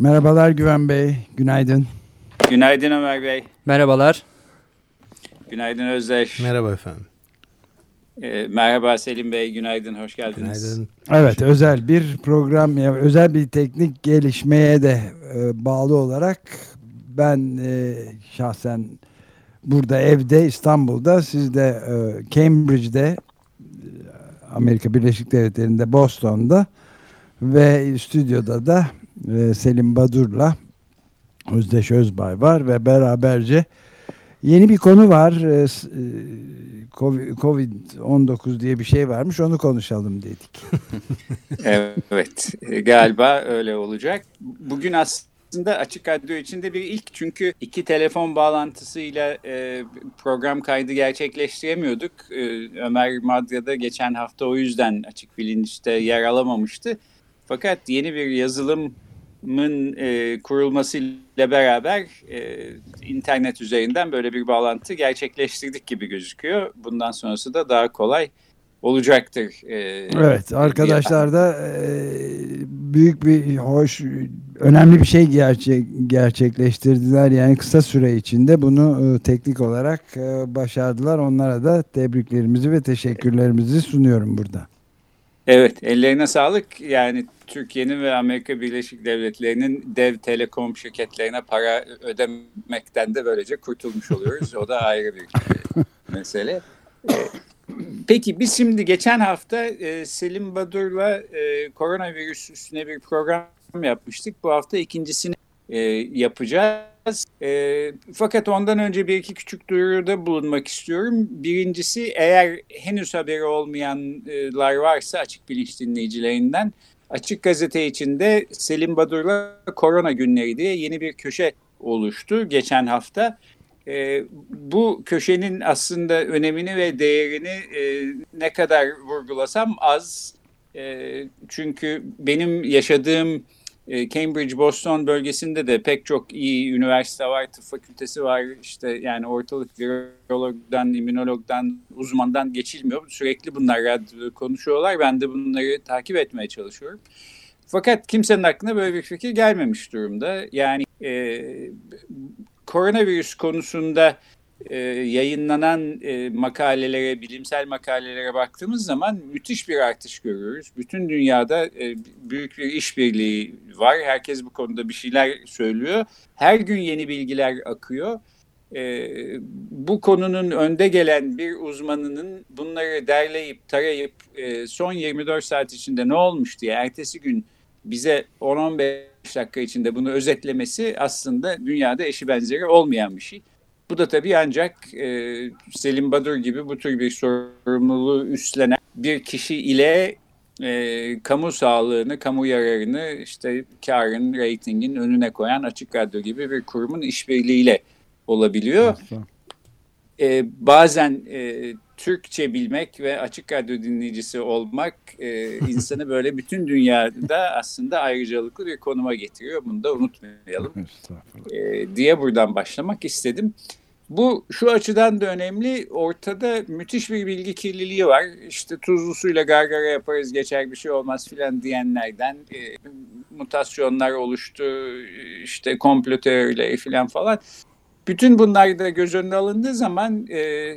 Merhabalar Güven Bey, günaydın. Günaydın Ömer Bey. Merhabalar. Günaydın Özdeş. Merhaba efendim. Ee, merhaba Selim Bey, günaydın, hoş geldiniz. Günaydın. Evet, özel bir program, ya özel bir teknik gelişmeye de e, bağlı olarak ben e, şahsen burada evde İstanbul'da, siz de e, Cambridge'de, Amerika Birleşik Devletleri'nde, Boston'da ve stüdyoda da e, Selim Badur'la Özdeş Özbay var ve beraberce yeni bir konu var. E, s- e, Covid- Covid-19 diye bir şey varmış, onu konuşalım dedik. Evet, e, galiba öyle olacak. Bugün aslında Açık Radyo içinde bir ilk çünkü iki telefon bağlantısıyla e, program kaydı gerçekleştiremiyorduk. E, Ömer Madra'da geçen hafta o yüzden Açık Bilinç'te yer alamamıştı. Fakat yeni bir yazılımın e, kurulmasıyla beraber e, internet üzerinden böyle bir bağlantı gerçekleştirdik gibi gözüküyor. Bundan sonrası da daha kolay olacaktır. E, Evet, arkadaşlar da e, büyük bir hoş, önemli bir şey gerçek gerçekleştirdiler. Yani kısa süre içinde bunu e, teknik olarak e, başardılar. Onlara da tebriklerimizi ve teşekkürlerimizi sunuyorum burada. Evet, ellerine sağlık. Yani Türkiye'nin ve Amerika Birleşik Devletleri'nin dev telekom şirketlerine para ödemekten de böylece kurtulmuş oluyoruz. O da ayrı bir e, mesele. E, Peki biz şimdi geçen hafta e, Selim Badur'la koronavirüs üstüne bir program yapmıştık. Bu hafta ikincisini yapacağız. Fakat ondan önce bir iki küçük duyuruda bulunmak istiyorum. Birincisi eğer henüz haberi olmayanlar varsa açık bilinç dinleyicilerinden Açık Gazete içinde Selim Badur'la Korona Günleri diye yeni bir köşe oluştu geçen hafta. E, bu köşenin aslında önemini ve değerini e, ne kadar vurgulasam az. E, çünkü benim yaşadığım Cambridge, Boston bölgesinde de pek çok iyi üniversite var, tıp fakültesi var. İşte yani ortalık virologdan, immünologdan, uzmandan geçilmiyor. Sürekli bunlar radyoda konuşuyorlar. Ben de bunları takip etmeye çalışıyorum. Fakat kimsenin aklına böyle bir fikir gelmemiş durumda. Yani e, koronavirüs konusunda e, yayınlanan e, makalelere, bilimsel makalelere baktığımız zaman müthiş bir artış görüyoruz. Bütün dünyada e, büyük bir işbirliği var. Herkes bu konuda bir şeyler söylüyor. Her gün yeni bilgiler akıyor. E, bu konunun önde gelen bir uzmanının bunları derleyip tarayıp e, son 24 saat içinde ne olmuş diye ertesi gün bize 10-15 dakika içinde bunu özetlemesi aslında dünyada eşi benzeri olmayan bir şey. Bu da tabii ancak e, Selim Badur gibi bu tür bir sorumluluğu üstlenen bir kişi ile e, kamu sağlığını, kamu yararını işte karın, reytingin önüne koyan Açık Radyo gibi bir kurumun işbirliğiyle olabiliyor. E, bazen e, Türkçe bilmek ve Açık Radyo dinleyicisi olmak e, insanı böyle bütün dünyada aslında ayrıcalıklı bir konuma getiriyor. Bunu da unutmayalım e, diye buradan başlamak istedim. Bu şu açıdan da önemli. Ortada müthiş bir bilgi kirliliği var. İşte tuzlu suyla gargara yaparız geçer bir şey olmaz filan diyenlerden e, mutasyonlar oluştu. işte komplo teorileri filan falan. Bütün bunlar da göz önüne alındığı zaman e,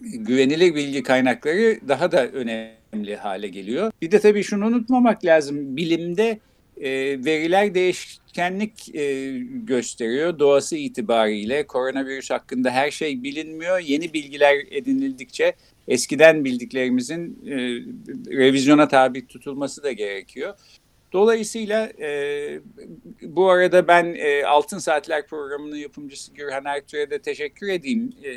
güvenilir bilgi kaynakları daha da önemli hale geliyor. Bir de tabii şunu unutmamak lazım. Bilimde e, veriler değişkenlik e, gösteriyor. Doğası itibariyle koronavirüs hakkında her şey bilinmiyor. Yeni bilgiler edinildikçe eskiden bildiklerimizin e, revizyona tabi tutulması da gerekiyor. Dolayısıyla e, bu arada ben e, Altın Saatler programının yapımcısı Gürhan Ertuğ'a da teşekkür edeyim. E,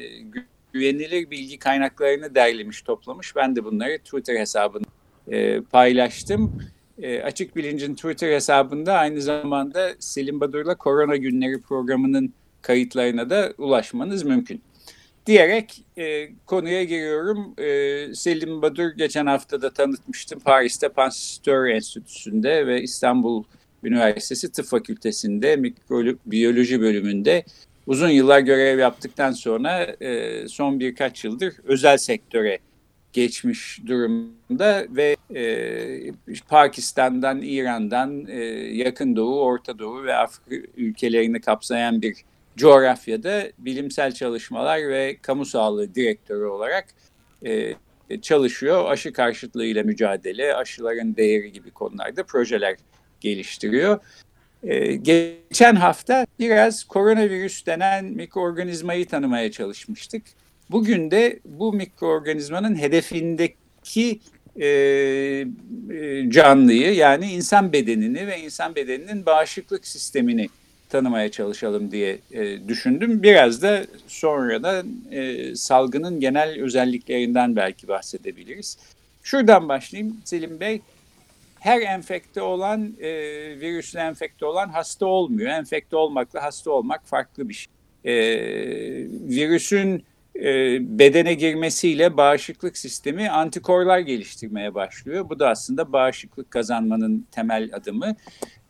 güvenilir bilgi kaynaklarını derlemiş, toplamış. Ben de bunları Twitter hesabında e, paylaştım. E, Açık Bilinc'in Twitter hesabında aynı zamanda Selim Badur'la Korona Günleri programının kayıtlarına da ulaşmanız mümkün. Diyerek e, konuya giriyorum. E, Selim Badur geçen hafta da tanıtmıştım. Paris'te Pasteur Enstitüsü'nde ve İstanbul Üniversitesi Tıp Fakültesi'nde mikrobiyoloji bölümünde uzun yıllar görev yaptıktan sonra e, son birkaç yıldır özel sektöre geçmiş durumda ve e, Pakistan'dan, İran'dan, e, Yakın Doğu, Orta Doğu ve Afrika ülkelerini kapsayan bir coğrafyada bilimsel çalışmalar ve kamu sağlığı direktörü olarak e, çalışıyor. Aşı karşıtlığıyla mücadele, aşıların değeri gibi konularda projeler geliştiriyor. Ee, geçen hafta biraz koronavirüs denen mikroorganizmayı tanımaya çalışmıştık. Bugün de bu mikroorganizmanın hedefindeki e, e, canlıyı yani insan bedenini ve insan bedeninin bağışıklık sistemini tanımaya çalışalım diye e, düşündüm. Biraz da sonra da e, salgının genel özelliklerinden belki bahsedebiliriz. Şuradan başlayayım Selim Bey her enfekte olan e, virüsle enfekte olan hasta olmuyor. Enfekte olmakla hasta olmak farklı bir şey. E, virüsün bedene girmesiyle bağışıklık sistemi antikorlar geliştirmeye başlıyor. Bu da aslında bağışıklık kazanmanın temel adımı.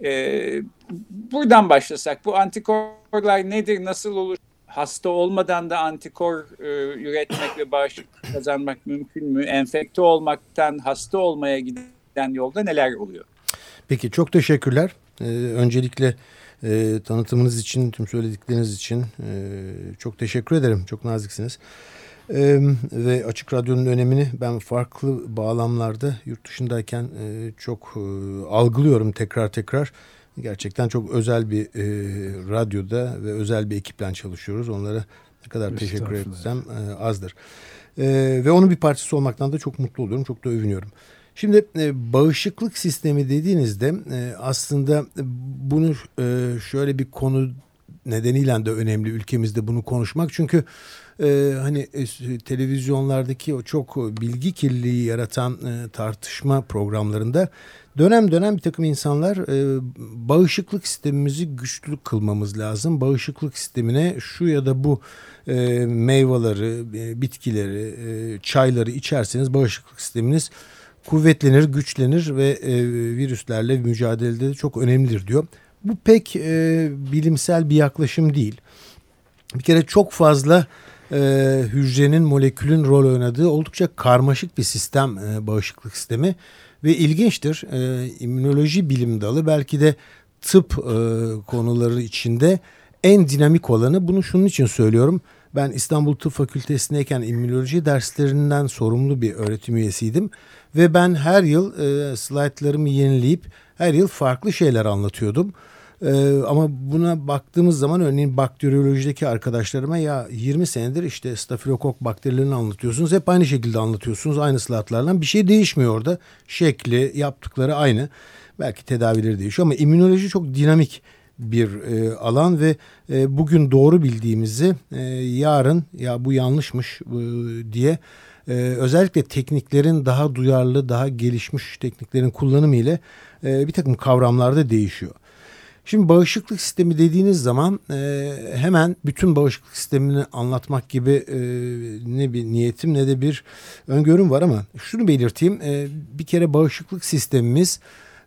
E, buradan başlasak bu antikorlar nedir, nasıl olur? Hasta olmadan da antikor e, üretmek ve bağışıklık kazanmak mümkün mü? Enfekte olmaktan hasta olmaya giden yolda neler oluyor? Peki çok teşekkürler. Ee, öncelikle e, tanıtımınız için, tüm söyledikleriniz için e, çok teşekkür ederim. Çok naziksiniz. E, ve Açık Radyo'nun önemini ben farklı bağlamlarda yurt dışındayken e, çok e, algılıyorum tekrar tekrar. Gerçekten çok özel bir e, radyoda ve özel bir ekiple çalışıyoruz. Onlara ne kadar teşekkür etsem e, azdır. E, ve onun bir parçası olmaktan da çok mutlu oluyorum. Çok da övünüyorum. Şimdi e, bağışıklık sistemi dediğinizde e, aslında bunu e, şöyle bir konu nedeniyle de önemli ülkemizde bunu konuşmak. Çünkü hani televizyonlardaki o çok bilgi kirliliği yaratan tartışma programlarında dönem dönem bir takım insanlar bağışıklık sistemimizi güçlü kılmamız lazım. Bağışıklık sistemine şu ya da bu meyveleri, bitkileri, çayları içerseniz bağışıklık sisteminiz kuvvetlenir, güçlenir ve e, virüslerle mücadelede çok önemlidir diyor. Bu pek e, bilimsel bir yaklaşım değil. Bir kere çok fazla e, hücrenin, molekülün rol oynadığı oldukça karmaşık bir sistem e, bağışıklık sistemi. Ve ilginçtir, e, immünoloji bilim dalı belki de tıp e, konuları içinde en dinamik olanı. Bunu şunun için söylüyorum. Ben İstanbul Tıp Fakültesindeyken immünoloji derslerinden sorumlu bir öğretim üyesiydim. Ve ben her yıl e, slaytlarımı yenileyip her yıl farklı şeyler anlatıyordum. Ee, ama buna baktığımız zaman örneğin bakteriyolojideki arkadaşlarıma ya 20 senedir işte stafilokok bakterilerini anlatıyorsunuz. Hep aynı şekilde anlatıyorsunuz aynı slaytlarla. Bir şey değişmiyor orada. Şekli, yaptıkları aynı. Belki tedavileri değişiyor ama immünoloji çok dinamik bir e, alan ve e, bugün doğru bildiğimizi e, yarın ya bu yanlışmış e, diye e, özellikle tekniklerin daha duyarlı, daha gelişmiş tekniklerin kullanımı ile e, bir takım kavramlarda değişiyor. Şimdi bağışıklık sistemi dediğiniz zaman e, hemen bütün bağışıklık sistemini anlatmak gibi e, ne bir niyetim ne de bir öngörüm var ama şunu belirteyim. E, bir kere bağışıklık sistemimiz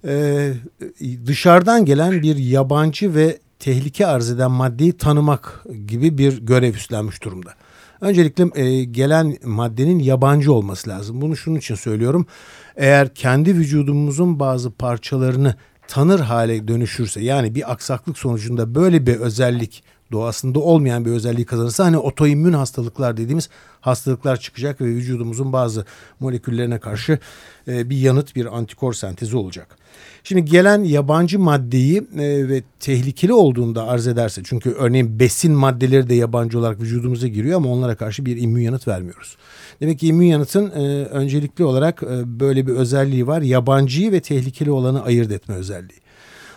e, dışarıdan gelen bir yabancı ve tehlike arz eden maddeyi tanımak gibi bir görev üstlenmiş durumda. Öncelikle e, gelen maddenin yabancı olması lazım. Bunu şunun için söylüyorum. Eğer kendi vücudumuzun bazı parçalarını tanır hale dönüşürse yani bir aksaklık sonucunda böyle bir özellik doğasında olmayan bir özelliği kazanırsa hani otoimmün hastalıklar dediğimiz hastalıklar çıkacak ve vücudumuzun bazı moleküllerine karşı e, bir yanıt bir antikor sentezi olacak. Şimdi gelen yabancı maddeyi e, ve tehlikeli olduğunda arz ederse çünkü örneğin besin maddeleri de yabancı olarak vücudumuza giriyor ama onlara karşı bir immün yanıt vermiyoruz. Demek ki immün yanıtın e, öncelikli olarak e, böyle bir özelliği var. Yabancıyı ve tehlikeli olanı ayırt etme özelliği.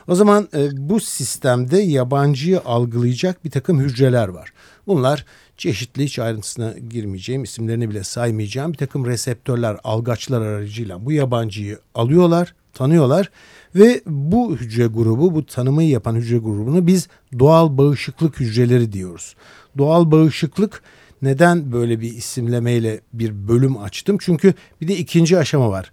O zaman e, bu sistemde yabancıyı algılayacak bir takım hücreler var. Bunlar çeşitli hiç ayrıntısına girmeyeceğim, isimlerini bile saymayacağım bir takım reseptörler, algaçlar aracıyla bu yabancıyı alıyorlar tanıyorlar. Ve bu hücre grubu, bu tanımayı yapan hücre grubunu biz doğal bağışıklık hücreleri diyoruz. Doğal bağışıklık neden böyle bir isimlemeyle bir bölüm açtım? Çünkü bir de ikinci aşama var.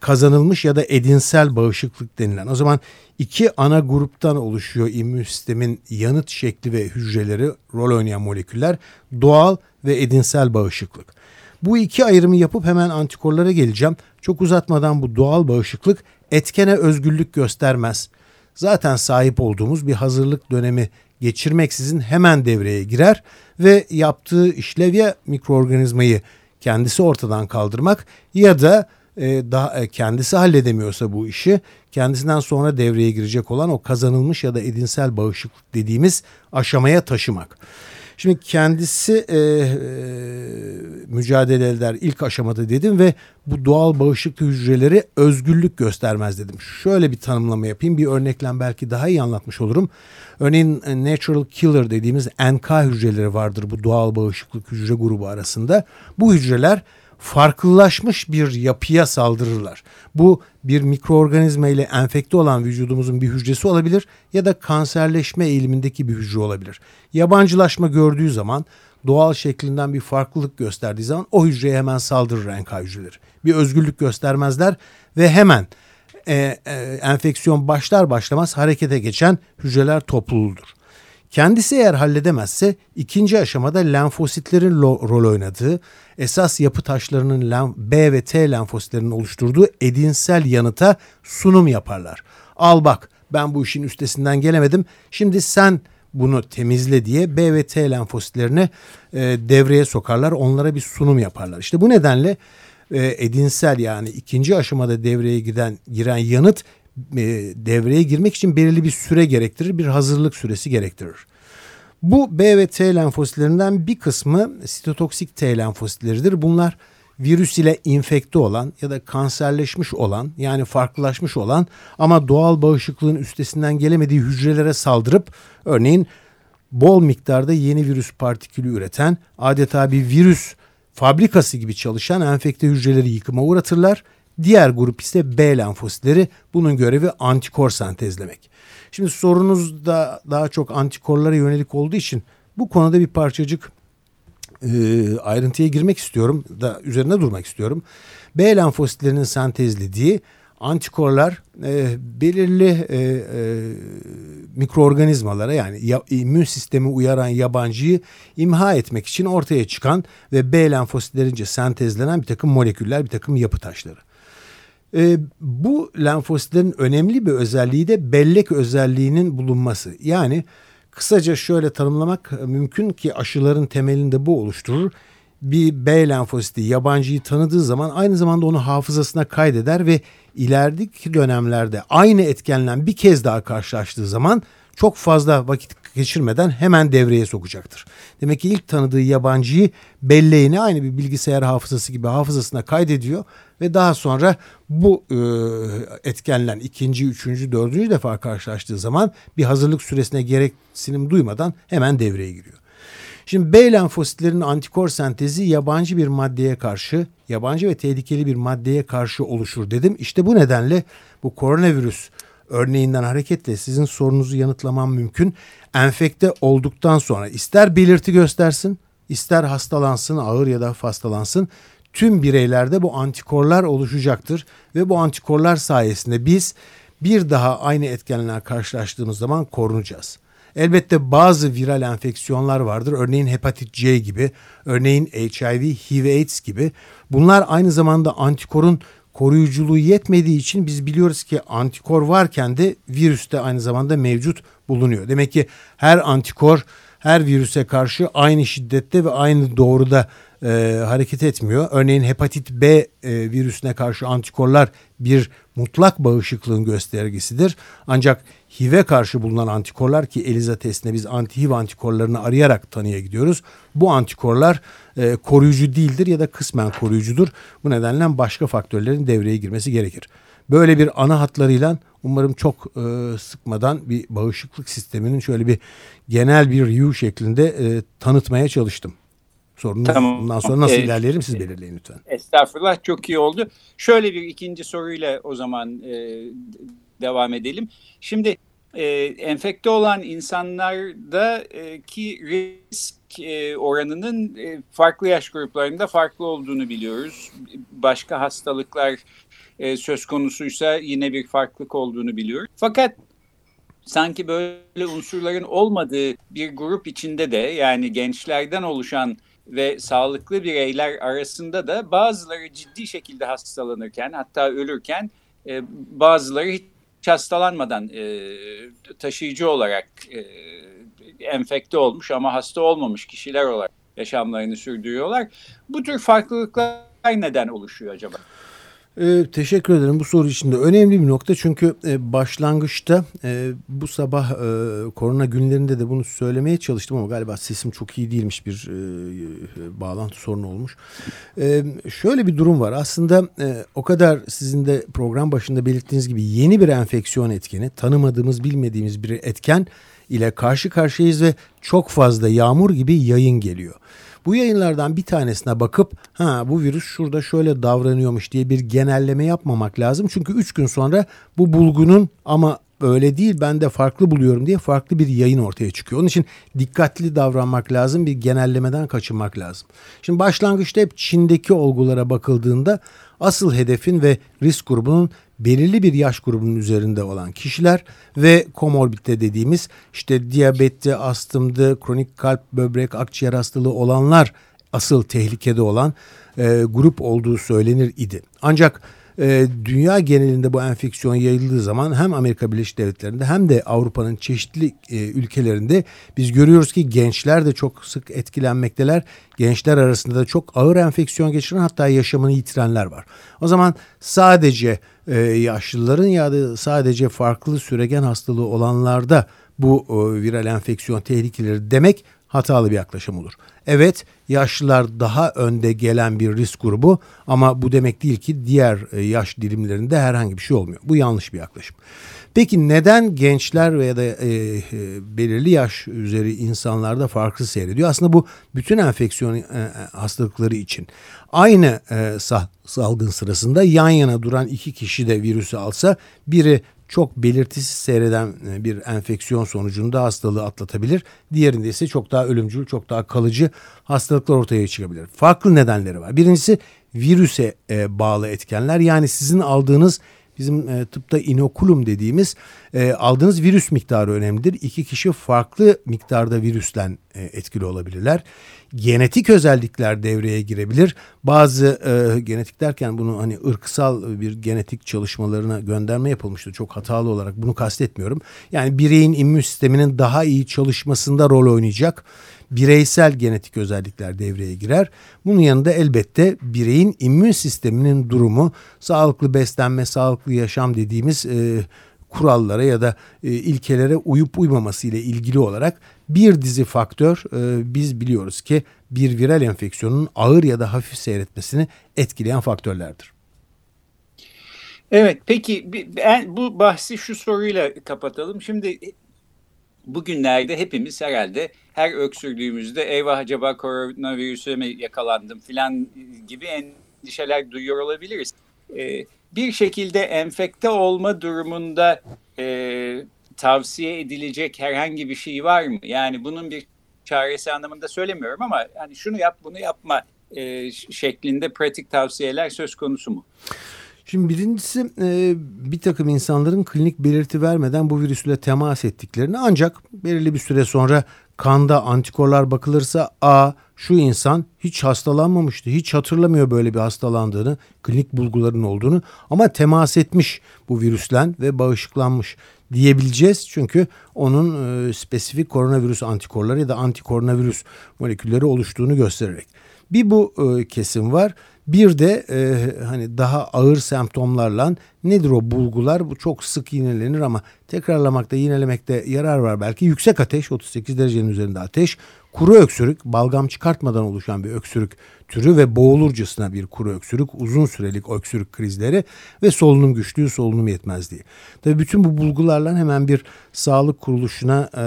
Kazanılmış ya da edinsel bağışıklık denilen. O zaman iki ana gruptan oluşuyor immün sistemin yanıt şekli ve hücreleri, rol oynayan moleküller. Doğal ve edinsel bağışıklık. Bu iki ayrımı yapıp hemen antikorlara geleceğim. Çok uzatmadan bu doğal bağışıklık etkene özgürlük göstermez. Zaten sahip olduğumuz bir hazırlık dönemi geçirmeksizin hemen devreye girer ve yaptığı işlev ya mikroorganizmayı kendisi ortadan kaldırmak ya da daha e, kendisi halledemiyorsa bu işi kendisinden sonra devreye girecek olan o kazanılmış ya da edinsel bağışıklık dediğimiz aşamaya taşımak. Şimdi kendisi e, e, mücadele eder ilk aşamada dedim ve bu doğal bağışıklık hücreleri özgürlük göstermez dedim. Şöyle bir tanımlama yapayım bir örnekle belki daha iyi anlatmış olurum. Örneğin e, natural killer dediğimiz NK hücreleri vardır bu doğal bağışıklık hücre grubu arasında. Bu hücreler farklılaşmış bir yapıya saldırırlar. Bu bir mikroorganizma ile enfekte olan vücudumuzun bir hücresi olabilir ya da kanserleşme eğilimindeki bir hücre olabilir. Yabancılaşma gördüğü zaman doğal şeklinden bir farklılık gösterdiği zaman o hücreye hemen saldırır NK hücreleri. Bir özgürlük göstermezler ve hemen e, e, enfeksiyon başlar başlamaz harekete geçen hücreler topluludur. Kendisi eğer halledemezse ikinci aşamada lenfositlerin rol oynadığı, esas yapı taşlarının B ve T lenfositlerinin oluşturduğu edinsel yanıta sunum yaparlar. Al bak ben bu işin üstesinden gelemedim. Şimdi sen bunu temizle diye B ve T lenfositlerini e, devreye sokarlar. Onlara bir sunum yaparlar. İşte bu nedenle e, edinsel yani ikinci aşamada devreye giden giren yanıt devreye girmek için belirli bir süre gerektirir, bir hazırlık süresi gerektirir. Bu B ve T lenfositlerinden bir kısmı sitotoksik T lenfositleridir. Bunlar virüs ile infekte olan ya da kanserleşmiş olan yani farklılaşmış olan ama doğal bağışıklığın üstesinden gelemediği hücrelere saldırıp örneğin bol miktarda yeni virüs partikülü üreten adeta bir virüs fabrikası gibi çalışan enfekte hücreleri yıkıma uğratırlar. Diğer grup ise B lenfositleri bunun görevi antikor sentezlemek. Şimdi sorunuz da daha çok antikorlara yönelik olduğu için bu konuda bir parçacık e, ayrıntıya girmek istiyorum da üzerine durmak istiyorum. B lenfositlerinin sentezlediği antikorlar e, belirli e, e, mikroorganizmalara yani ya, immün sistemi uyaran yabancıyı imha etmek için ortaya çıkan ve B lenfositlerince sentezlenen bir takım moleküller, bir takım yapı taşları. E, bu lenfositlerin önemli bir özelliği de bellek özelliğinin bulunması. Yani kısaca şöyle tanımlamak mümkün ki aşıların temelinde bu oluşturur. Bir B lenfositi yabancıyı tanıdığı zaman aynı zamanda onu hafızasına kaydeder ve ilerideki dönemlerde aynı etkenle bir kez daha karşılaştığı zaman çok fazla vakit geçirmeden hemen devreye sokacaktır. Demek ki ilk tanıdığı yabancıyı belleğine aynı bir bilgisayar hafızası gibi hafızasına kaydediyor ve daha sonra bu e, etkenlen ikinci, üçüncü, dördüncü defa karşılaştığı zaman bir hazırlık süresine gereksinim duymadan hemen devreye giriyor. Şimdi B lenfositlerin antikor sentezi yabancı bir maddeye karşı, yabancı ve tehlikeli bir maddeye karşı oluşur dedim. İşte bu nedenle bu koronavirüs örneğinden hareketle sizin sorunuzu yanıtlamam mümkün. Enfekte olduktan sonra ister belirti göstersin, ister hastalansın, ağır ya da hastalansın tüm bireylerde bu antikorlar oluşacaktır ve bu antikorlar sayesinde biz bir daha aynı etkenlerle karşılaştığımız zaman korunacağız. Elbette bazı viral enfeksiyonlar vardır. Örneğin hepatit C gibi, örneğin HIV, HIV AIDS gibi. Bunlar aynı zamanda antikorun koruyuculuğu yetmediği için biz biliyoruz ki antikor varken de virüs de aynı zamanda mevcut bulunuyor. Demek ki her antikor her virüse karşı aynı şiddette ve aynı doğruda e, hareket etmiyor. Örneğin hepatit B e, virüsüne karşı antikorlar bir mutlak bağışıklığın göstergesidir. Ancak HIV'e karşı bulunan antikorlar ki ELISA testinde biz anti-HIV antikorlarını arayarak tanıya gidiyoruz. Bu antikorlar e, koruyucu değildir ya da kısmen koruyucudur. Bu nedenle başka faktörlerin devreye girmesi gerekir. Böyle bir ana hatlarıyla umarım çok e, sıkmadan bir bağışıklık sisteminin şöyle bir genel bir review şeklinde e, tanıtmaya çalıştım. Sorunuz tamam. bundan sonra nasıl ee, ilerleyelim siz belirleyin lütfen. Estağfurullah çok iyi oldu. Şöyle bir ikinci soruyla o zaman e, devam edelim. Şimdi e, enfekte olan insanlardaki risk e, oranının e, farklı yaş gruplarında farklı olduğunu biliyoruz. Başka hastalıklar e, söz konusuysa yine bir farklılık olduğunu biliyoruz. Fakat sanki böyle unsurların olmadığı bir grup içinde de yani gençlerden oluşan ve sağlıklı bireyler arasında da bazıları ciddi şekilde hastalanırken hatta ölürken e, bazıları hiç hastalanmadan e, taşıyıcı olarak e, enfekte olmuş ama hasta olmamış kişiler olarak yaşamlarını sürdürüyorlar. Bu tür farklılıklar neden oluşuyor acaba? Ee, teşekkür ederim bu soru için de önemli bir nokta çünkü e, başlangıçta e, bu sabah e, korona günlerinde de bunu söylemeye çalıştım ama galiba sesim çok iyi değilmiş bir bağlantı sorunu olmuş. Şöyle bir durum var aslında o kadar sizin de program başında belirttiğiniz gibi yeni bir enfeksiyon etkeni tanımadığımız bilmediğimiz bir etken ile karşı karşıyayız ve çok fazla yağmur gibi yayın geliyor. Bu yayınlardan bir tanesine bakıp ha bu virüs şurada şöyle davranıyormuş diye bir genelleme yapmamak lazım. Çünkü 3 gün sonra bu bulgunun ama öyle değil ben de farklı buluyorum diye farklı bir yayın ortaya çıkıyor. Onun için dikkatli davranmak lazım bir genellemeden kaçınmak lazım. Şimdi başlangıçta hep Çin'deki olgulara bakıldığında asıl hedefin ve risk grubunun belirli bir yaş grubunun üzerinde olan kişiler ve komorbidite dediğimiz işte diyabette, astımdı, kronik kalp, böbrek, akciğer hastalığı olanlar asıl tehlikede olan e, grup olduğu söylenir idi. Ancak e, dünya genelinde bu enfeksiyon yayıldığı zaman hem Amerika Birleşik Devletleri'nde hem de Avrupa'nın çeşitli e, ülkelerinde biz görüyoruz ki gençler de çok sık etkilenmekteler. Gençler arasında da çok ağır enfeksiyon geçiren hatta yaşamını yitirenler var. O zaman sadece e, yaşlıların ya da sadece farklı süregen hastalığı olanlarda bu e, viral enfeksiyon tehlikeleri demek hatalı bir yaklaşım olur. Evet yaşlılar daha önde gelen bir risk grubu ama bu demek değil ki diğer e, yaş dilimlerinde herhangi bir şey olmuyor. Bu yanlış bir yaklaşım. Peki neden gençler veya da e, e, belirli yaş üzeri insanlarda farklı seyrediyor? Aslında bu bütün enfeksiyon e, hastalıkları için. Aynı e, salgın sırasında yan yana duran iki kişi de virüsü alsa biri çok belirtisiz seyreden e, bir enfeksiyon sonucunda hastalığı atlatabilir. Diğerinde ise çok daha ölümcül, çok daha kalıcı hastalıklar ortaya çıkabilir. Farklı nedenleri var. Birincisi virüse e, bağlı etkenler. Yani sizin aldığınız bizim e, tıpta inokulum dediğimiz e, aldığınız virüs miktarı önemlidir. İki kişi farklı miktarda virüsten e, etkili olabilirler. Genetik özellikler devreye girebilir. Bazı e, genetik derken bunu hani ırksal bir genetik çalışmalarına gönderme yapılmıştı. Çok hatalı olarak bunu kastetmiyorum. Yani bireyin immün sisteminin daha iyi çalışmasında rol oynayacak bireysel genetik özellikler devreye girer. Bunun yanında elbette bireyin immün sisteminin durumu, sağlıklı beslenme, sağlıklı yaşam dediğimiz e, kurallara ya da e, ilkelere uyup uymaması ile ilgili olarak bir dizi faktör e, biz biliyoruz ki bir viral enfeksiyonun ağır ya da hafif seyretmesini etkileyen faktörlerdir. Evet peki bu bahsi şu soruyla kapatalım. Şimdi bugünlerde hepimiz herhalde her öksürdüğümüzde eyvah acaba koronavirüse mi yakalandım filan gibi endişeler duyuyor olabiliriz. Ee, bir şekilde enfekte olma durumunda e, tavsiye edilecek herhangi bir şey var mı? Yani bunun bir çaresi anlamında söylemiyorum ama hani şunu yap bunu yapma e, şeklinde pratik tavsiyeler söz konusu mu? Şimdi birincisi e, bir takım insanların klinik belirti vermeden bu virüsle temas ettiklerini ancak belirli bir süre sonra kanda antikorlar bakılırsa a şu insan hiç hastalanmamıştı. Hiç hatırlamıyor böyle bir hastalandığını, klinik bulguların olduğunu ama temas etmiş bu virüsle ve bağışıklanmış diyebileceğiz. Çünkü onun e, spesifik koronavirüs antikorları ya da antikoronavirüs molekülleri oluştuğunu göstererek. Bir bu e, kesim var. Bir de e, hani daha ağır semptomlarla nedir o bulgular? Bu çok sık yinelenir ama tekrarlamakta, yinelemekte yarar var belki. Yüksek ateş, 38 derecenin üzerinde ateş, kuru öksürük balgam çıkartmadan oluşan bir öksürük türü ve boğulurcasına bir kuru öksürük, uzun sürelik öksürük krizleri ve solunum güçlüğü, solunum yetmezliği. Tabii bütün bu bulgularla hemen bir sağlık kuruluşuna e,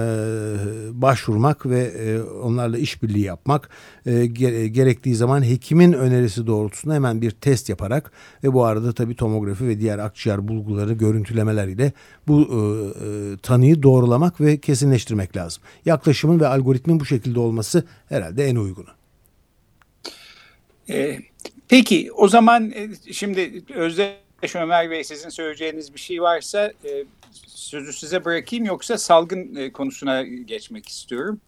başvurmak ve e, onlarla işbirliği yapmak, e, gerektiği zaman hekimin önerisi doğrultusunda hemen bir test yaparak ve bu arada tabii tomografi ve diğer akciğer bulguları, görüntülemeler ile bu e, e, tanıyı doğrulamak ve kesinleştirmek lazım. Yaklaşımın ve algoritmin bu şekilde olması herhalde en uygunu. E, peki o zaman e, şimdi Özdeş Ömer Bey sizin söyleyeceğiniz bir şey varsa e, sözü size bırakayım yoksa salgın e, konusuna geçmek istiyorum.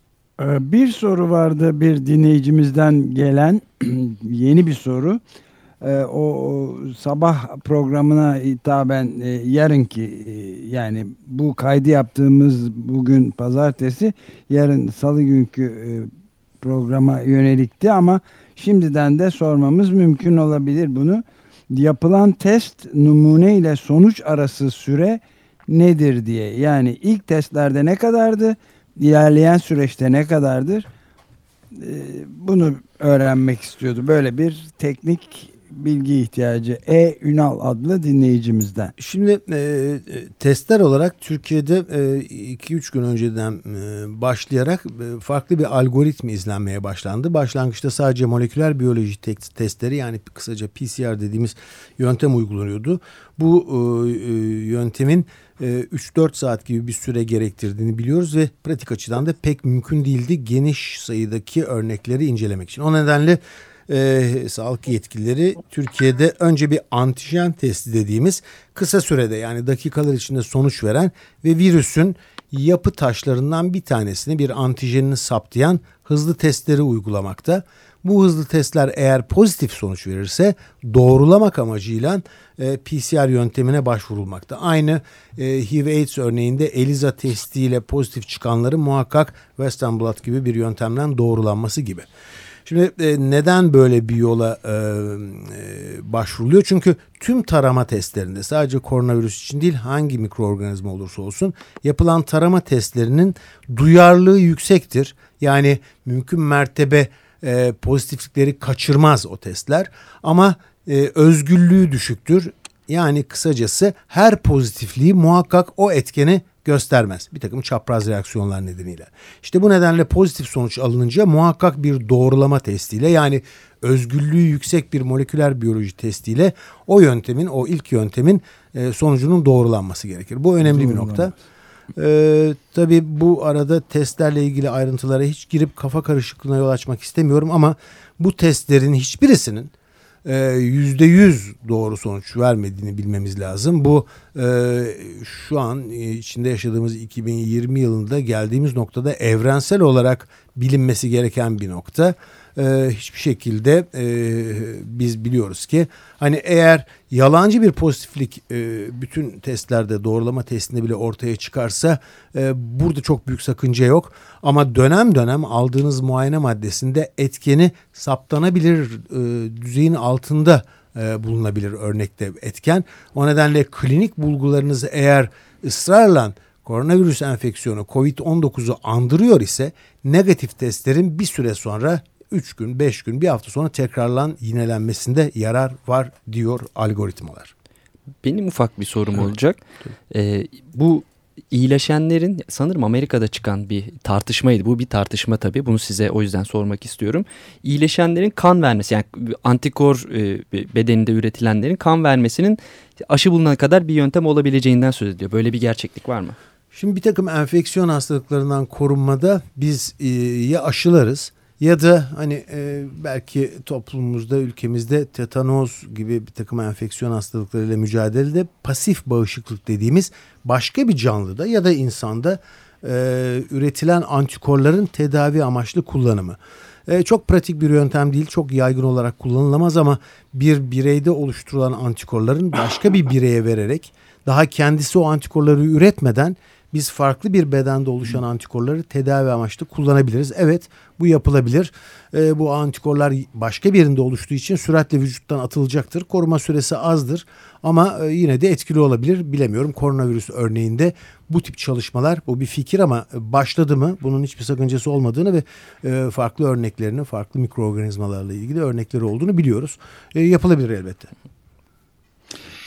Ee, bir soru vardı bir dinleyicimizden gelen yeni bir soru. Ee, o, o sabah programına hitaben e, yarınki e, yani bu kaydı yaptığımız bugün pazartesi yarın salı günkü e, programa yönelikti ama Şimdiden de sormamız mümkün olabilir bunu. Yapılan test numune ile sonuç arası süre nedir diye. Yani ilk testlerde ne kadardı? İlerleyen süreçte ne kadardır? Ee, bunu öğrenmek istiyordu. Böyle bir teknik bilgi ihtiyacı E Ünal adlı dinleyicimizden. Şimdi e, e testler olarak Türkiye'de 2-3 e, gün önceden e, başlayarak e, farklı bir algoritma izlenmeye başlandı. Başlangıçta sadece moleküler biyoloji testleri yani kısaca PCR dediğimiz yöntem uygulanıyordu. Bu e, e yöntemin 3-4 saat gibi bir süre gerektirdiğini biliyoruz ve pratik açıdan da pek mümkün değildi geniş sayıdaki örnekleri incelemek için. O nedenle e, sağlık yetkilileri Türkiye'de önce bir antijen testi dediğimiz kısa sürede yani dakikalar içinde sonuç veren ve virüsün yapı taşlarından bir tanesini bir antijenini saptayan hızlı testleri uygulamakta. Bu hızlı testler eğer pozitif sonuç verirse doğrulamak amacıyla e, PCR yöntemine başvurulmakta. Aynı e, HIV-AIDS örneğinde ELISA testiyle pozitif çıkanları muhakkak Western blot gibi bir yöntemden doğrulanması gibi. Şimdi e, neden böyle bir yola e, e, başvuruluyor? Çünkü tüm tarama testlerinde sadece koronavirüs için değil hangi mikroorganizma olursa olsun yapılan tarama testlerinin duyarlılığı yüksektir. Yani mümkün mertebe e, pozitiflikleri kaçırmaz o testler ama e, özgürlüğü düşüktür. Yani kısacası her pozitifliği muhakkak o etkeni göstermez. Bir takım çapraz reaksiyonlar nedeniyle. İşte bu nedenle pozitif sonuç alınınca muhakkak bir doğrulama testiyle yani özgürlüğü yüksek bir moleküler biyoloji testiyle o yöntemin, o ilk yöntemin e, sonucunun doğrulanması gerekir. Bu önemli bir nokta. Ee, tabii bu arada testlerle ilgili ayrıntılara hiç girip kafa karışıklığına yol açmak istemiyorum ama bu testlerin hiçbirisinin e, yüzde yüz doğru sonuç vermediğini bilmemiz lazım. Bu şu an içinde yaşadığımız 2020 yılında geldiğimiz noktada evrensel olarak bilinmesi gereken bir nokta e, hiçbir şekilde e, biz biliyoruz ki hani eğer yalancı bir pozitiflik e, bütün testlerde doğrulama testinde bile ortaya çıkarsa e, burada çok büyük sakınca yok. Ama dönem dönem aldığınız muayene maddesinde etkeni saptanabilir e, düzeyin altında e, bulunabilir örnekte etken. O nedenle klinik bulgularınızı eğer ısrarla koronavirüs enfeksiyonu COVID-19'u andırıyor ise negatif testlerin bir süre sonra 3 gün, 5 gün, bir hafta sonra tekrarlan yinelenmesinde yarar var diyor algoritmalar. Benim ufak bir sorum olacak. Ee, bu iyileşenlerin sanırım Amerika'da çıkan bir tartışmaydı. Bu bir tartışma tabii. Bunu size o yüzden sormak istiyorum. İyileşenlerin kan vermesi yani antikor e, bedeninde üretilenlerin kan vermesinin aşı bulunana kadar bir yöntem olabileceğinden söz ediyor. Böyle bir gerçeklik var mı? Şimdi bir takım enfeksiyon hastalıklarından korunmada biz e, ya aşılarız ya da hani e, belki toplumumuzda, ülkemizde tetanoz gibi bir takım enfeksiyon hastalıklarıyla mücadelede pasif bağışıklık dediğimiz başka bir canlıda ya da insanda e, üretilen antikorların tedavi amaçlı kullanımı. E, çok pratik bir yöntem değil, çok yaygın olarak kullanılamaz ama bir bireyde oluşturulan antikorların başka bir bireye vererek daha kendisi o antikorları üretmeden biz farklı bir bedende oluşan antikorları tedavi amaçlı kullanabiliriz. Evet bu yapılabilir. E, bu antikorlar başka birinde oluştuğu için süratle vücuttan atılacaktır. Koruma süresi azdır ama e, yine de etkili olabilir. Bilemiyorum koronavirüs örneğinde bu tip çalışmalar bu bir fikir ama başladı mı bunun hiçbir sakıncası olmadığını ve e, farklı örneklerini farklı mikroorganizmalarla ilgili örnekleri olduğunu biliyoruz. E, yapılabilir elbette.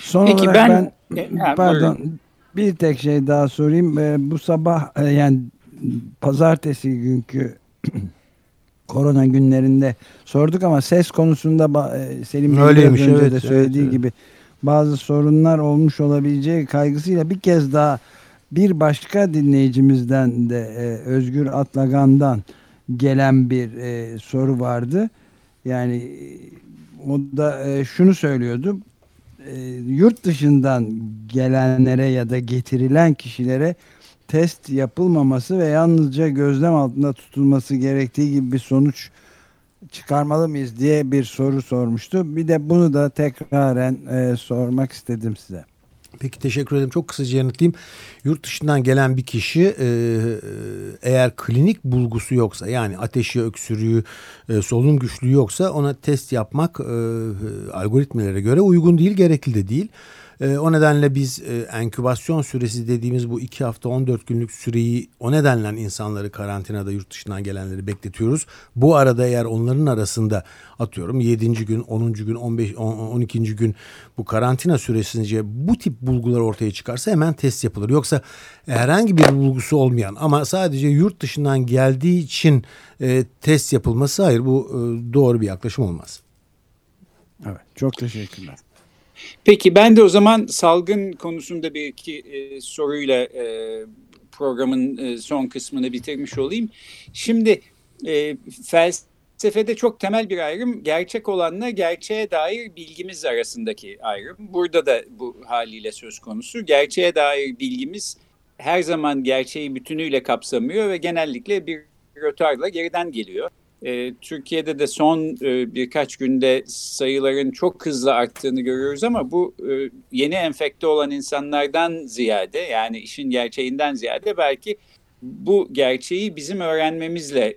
Son Peki olarak ben, ben pardon buyurun. Bir tek şey daha sorayım. E, bu sabah e, yani pazartesi günkü korona günlerinde sorduk ama ses konusunda e, Selim Öyleymiş, önce evet, de söylediği evet, gibi bazı sorunlar olmuş olabileceği kaygısıyla bir kez daha bir başka dinleyicimizden de e, Özgür Atlagan'dan gelen bir e, soru vardı. Yani o da e, şunu söylüyordu. E, yurt dışından gelenlere ya da getirilen kişilere test yapılmaması ve yalnızca gözlem altında tutulması gerektiği gibi bir sonuç çıkarmalı mıyız diye bir soru sormuştu. Bir de bunu da tekraren e, sormak istedim size. Peki teşekkür ederim. Çok kısaca yanıtlayayım. Yurt dışından gelen bir kişi e, eğer klinik bulgusu yoksa yani ateşi, öksürüğü, e, solunum güçlüğü yoksa ona test yapmak e, algoritmelere göre uygun değil, gerekli de değil. E, o nedenle biz e, enkübasyon süresi dediğimiz bu iki hafta 14 günlük süreyi o nedenle insanları karantinada yurt dışından gelenleri bekletiyoruz. Bu arada eğer onların arasında atıyorum 7. gün, 10. gün, 15, 12. gün bu karantina süresince bu tip bulgular ortaya çıkarsa hemen test yapılır. Yoksa herhangi bir bulgusu olmayan ama sadece yurt dışından geldiği için e, test yapılması hayır bu e, doğru bir yaklaşım olmaz. Evet çok teşekkürler. Peki ben de o zaman salgın konusunda bir iki e, soruyla e, programın e, son kısmını bitirmiş olayım. Şimdi e, felsefede çok temel bir ayrım gerçek olanla gerçeğe dair bilgimiz arasındaki ayrım. Burada da bu haliyle söz konusu. Gerçeğe dair bilgimiz her zaman gerçeği bütünüyle kapsamıyor ve genellikle bir rötarla geriden geliyor. E, Türkiye'de de son e, birkaç günde sayıların çok hızlı arttığını görüyoruz ama bu e, yeni enfekte olan insanlardan ziyade yani işin gerçeğinden ziyade belki bu gerçeği bizim öğrenmemizle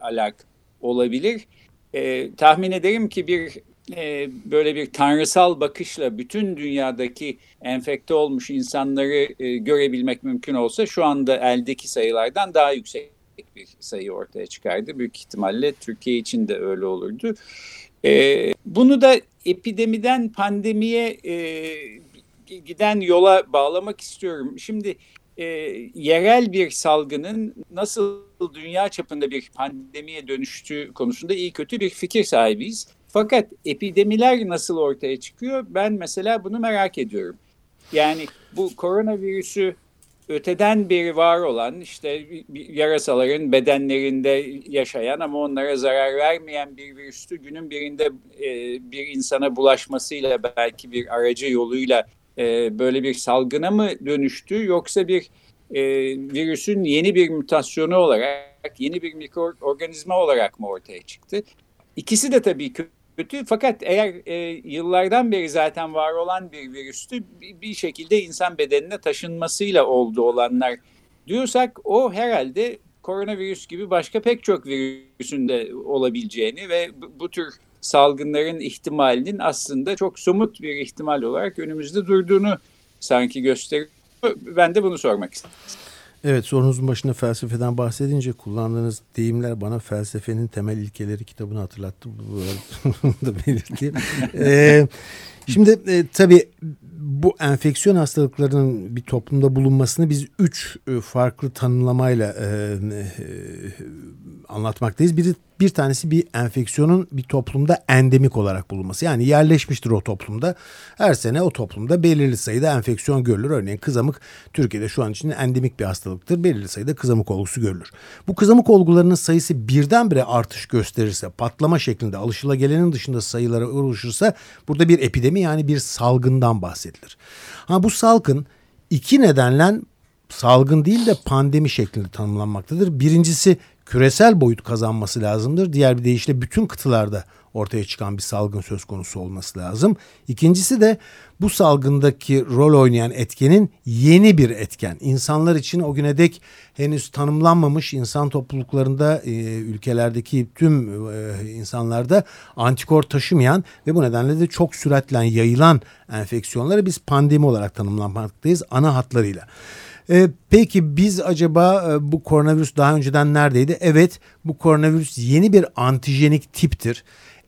alak olabilir. E, tahmin ederim ki bir e, böyle bir tanrısal bakışla bütün dünyadaki enfekte olmuş insanları görebilmek mümkün olsa şu anda eldeki sayılardan daha yüksek bir sayı ortaya çıkardı. Büyük ihtimalle Türkiye için de öyle olurdu. E, bunu da epidemiden pandemiye e, giden yola bağlamak istiyorum. Şimdi e, yerel bir salgının nasıl dünya çapında bir pandemiye dönüştüğü konusunda iyi kötü bir fikir sahibiyiz. Fakat epidemiler nasıl ortaya çıkıyor? Ben mesela bunu merak ediyorum. Yani bu koronavirüsü öteden beri var olan işte yarasaların bedenlerinde yaşayan ama onlara zarar vermeyen bir virüstü günün birinde e, bir insana bulaşmasıyla belki bir aracı yoluyla e, böyle bir salgına mı dönüştü yoksa bir e, virüsün yeni bir mutasyonu olarak yeni bir mikroorganizma olarak mı ortaya çıktı? İkisi de tabii kötü fakat eğer e, yıllardan beri zaten var olan bir virüstü bir, bir şekilde insan bedenine taşınmasıyla oldu olanlar diyorsak o herhalde koronavirüs gibi başka pek çok virüsün de olabileceğini ve bu, bu tür salgınların ihtimalinin aslında çok somut bir ihtimal olarak önümüzde durduğunu sanki gösteriyor. Ben de bunu sormak istedim. Evet sorunuzun başında felsefeden bahsedince kullandığınız deyimler bana felsefenin temel ilkeleri kitabını hatırlattı. Bunu da belirteyim. ee, şimdi e, tabii bu enfeksiyon hastalıklarının bir toplumda bulunmasını biz üç e, farklı tanımlamayla e, e, anlatmaktayız. Biri bir tanesi bir enfeksiyonun bir toplumda endemik olarak bulunması. Yani yerleşmiştir o toplumda. Her sene o toplumda belirli sayıda enfeksiyon görülür. Örneğin kızamık Türkiye'de şu an için endemik bir hastalıktır. Belirli sayıda kızamık olgusu görülür. Bu kızamık olgularının sayısı birdenbire artış gösterirse, patlama şeklinde alışılagelenin dışında sayılara oluşursa burada bir epidemi yani bir salgından bahsedilir. Ha bu salgın iki nedenle salgın değil de pandemi şeklinde tanımlanmaktadır. Birincisi küresel boyut kazanması lazımdır. Diğer bir deyişle bütün kıtalarda ortaya çıkan bir salgın söz konusu olması lazım. İkincisi de bu salgındaki rol oynayan etkenin yeni bir etken. İnsanlar için o güne dek henüz tanımlanmamış insan topluluklarında e, ülkelerdeki tüm e, insanlarda antikor taşımayan ve bu nedenle de çok süratle yayılan enfeksiyonları biz pandemi olarak tanımlamaktayız ana hatlarıyla. E, peki biz acaba e, bu koronavirüs daha önceden neredeydi? Evet bu koronavirüs yeni bir antijenik tiptir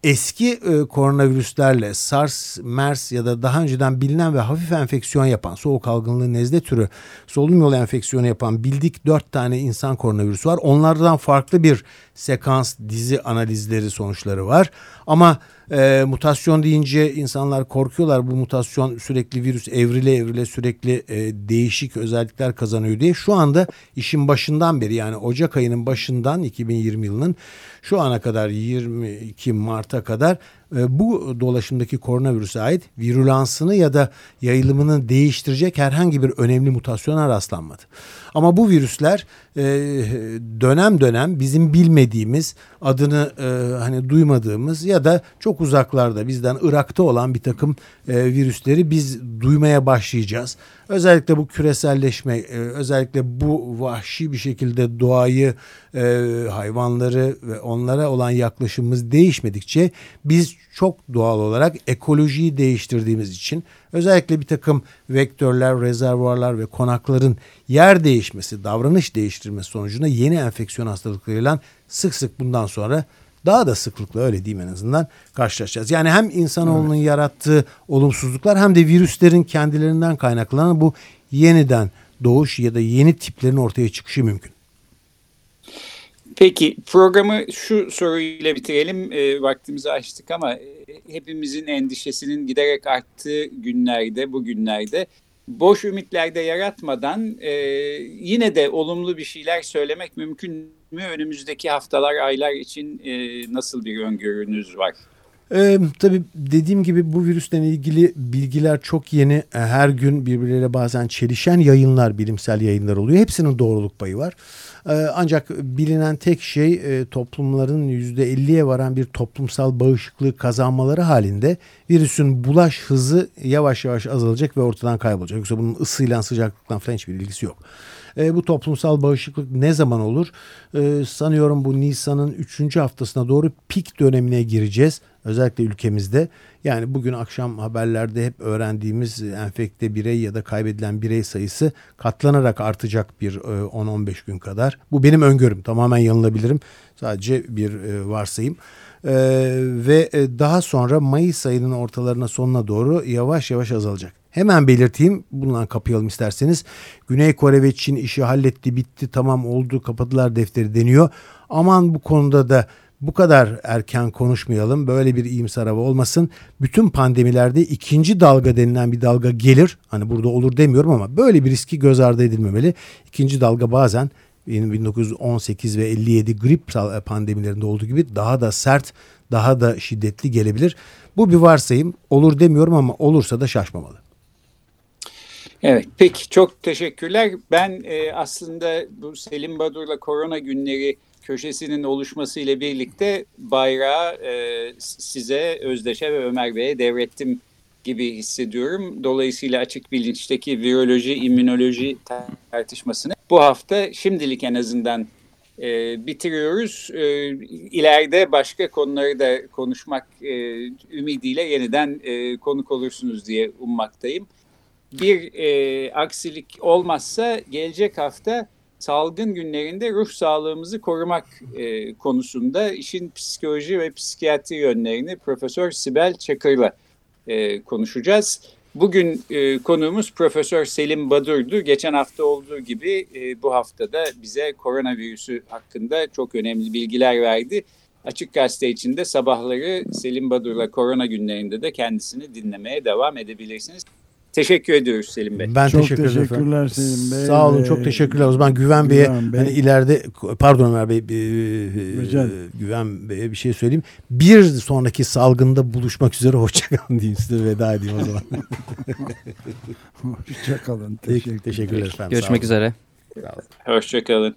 eski e, koronavirüslerle SARS, MERS ya da daha önceden bilinen ve hafif enfeksiyon yapan, soğuk algınlığı, nezle türü solunum yolu enfeksiyonu yapan bildik dört tane insan koronavirüsü var. Onlardan farklı bir sekans dizi analizleri sonuçları var. Ama e, mutasyon deyince insanlar korkuyorlar bu mutasyon sürekli virüs evrile evrile sürekli e, değişik özellikler kazanıyor diye. Şu anda işin başından beri yani Ocak ayının başından 2020 yılının şu ana kadar 22 Mart'a kadar e, bu dolaşımdaki koronavirüse ait virülansını ya da yayılımını değiştirecek herhangi bir önemli mutasyona rastlanmadı. Ama bu virüsler e, dönem dönem bizim bilmediğimiz adını e, hani duymadığımız ya da çok uzaklarda bizden Irak'ta olan bir takım virüsleri biz duymaya başlayacağız. Özellikle bu küreselleşme, özellikle bu vahşi bir şekilde doğayı, hayvanları ve onlara olan yaklaşımımız değişmedikçe biz çok doğal olarak ekolojiyi değiştirdiğimiz için özellikle bir takım vektörler, rezervuarlar ve konakların yer değişmesi, davranış değiştirmesi sonucunda yeni enfeksiyon hastalıklarıyla sık sık bundan sonra daha da sıklıkla öyle diyeyim en azından karşılaşacağız. Yani hem insanoğlunun evet. yarattığı olumsuzluklar hem de virüslerin kendilerinden kaynaklanan bu yeniden doğuş ya da yeni tiplerin ortaya çıkışı mümkün. Peki programı şu soruyla bitirelim. E, vaktimizi açtık ama e, hepimizin endişesinin giderek arttığı günlerde, bugünlerde boş ümitlerde yaratmadan e, yine de olumlu bir şeyler söylemek mümkün mü? Önümüzdeki haftalar, aylar için e, nasıl bir öngörünüz var? Ee, tabii dediğim gibi bu virüsten ilgili bilgiler çok yeni. E, her gün birbirleriyle bazen çelişen yayınlar, bilimsel yayınlar oluyor. Hepsinin doğruluk payı var. Ee, ancak bilinen tek şey e, toplumların %50'ye varan bir toplumsal bağışıklığı kazanmaları halinde virüsün bulaş hızı yavaş yavaş azalacak ve ortadan kaybolacak. Yoksa bunun ısıyla sıcaklıktan falan hiçbir ilgisi yok. E, bu toplumsal bağışıklık ne zaman olur? E, sanıyorum bu Nisan'ın 3. haftasına doğru pik dönemine gireceğiz. Özellikle ülkemizde. Yani bugün akşam haberlerde hep öğrendiğimiz enfekte birey ya da kaybedilen birey sayısı katlanarak artacak bir 10-15 e, gün kadar. Bu benim öngörüm. Tamamen yanılabilirim. Sadece bir e, varsayım. Ee, ve e, daha sonra Mayıs ayının ortalarına sonuna doğru yavaş yavaş azalacak. Hemen belirteyim bundan kapayalım isterseniz. Güney Kore ve Çin işi halletti bitti tamam oldu kapadılar defteri deniyor. Aman bu konuda da bu kadar erken konuşmayalım. Böyle bir iyimser hava olmasın. Bütün pandemilerde ikinci dalga denilen bir dalga gelir. Hani burada olur demiyorum ama böyle bir riski göz ardı edilmemeli. İkinci dalga bazen 1918 ve 57 grip pandemilerinde olduğu gibi daha da sert, daha da şiddetli gelebilir. Bu bir varsayım. Olur demiyorum ama olursa da şaşmamalı. Evet, peki çok teşekkürler. Ben e, aslında bu Selim Badur'la korona günleri köşesinin oluşması ile birlikte bayrağı e, size, Özdeş'e ve Ömer Bey'e devrettim gibi hissediyorum. Dolayısıyla açık bilinçteki viroloji, immünoloji tartışmasını bu hafta şimdilik en azından e, bitiriyoruz. E, ileride başka konuları da konuşmak e, ümidiyle yeniden e, konuk olursunuz diye ummaktayım. Bir e, aksilik olmazsa gelecek hafta salgın günlerinde ruh sağlığımızı korumak e, konusunda işin psikoloji ve psikiyatri yönlerini Profesör Sibel Çakır'la e, konuşacağız. Bugün e, konuğumuz Profesör Selim Badur'du. Geçen hafta olduğu gibi e, bu haftada bize koronavirüsü hakkında çok önemli bilgiler verdi. Açık Gazete içinde sabahları Selim Badur'la korona günlerinde de kendisini dinlemeye devam edebilirsiniz. Teşekkür ediyoruz Selim Bey. Ben çok teşekkür teşekkürler efendim. Selim Bey. Sağ olun çok teşekkürler. O zaman Güven Bey'e Bey. hani ileride pardon Ömer Bey e, Güven Bey'e bir şey söyleyeyim. Bir sonraki salgında buluşmak üzere hoşçakalın diyeyim size veda edeyim o zaman. hoşçakalın. Teşekkür, teşekkürler efendim. Görüşmek üzere. Hoşçakalın.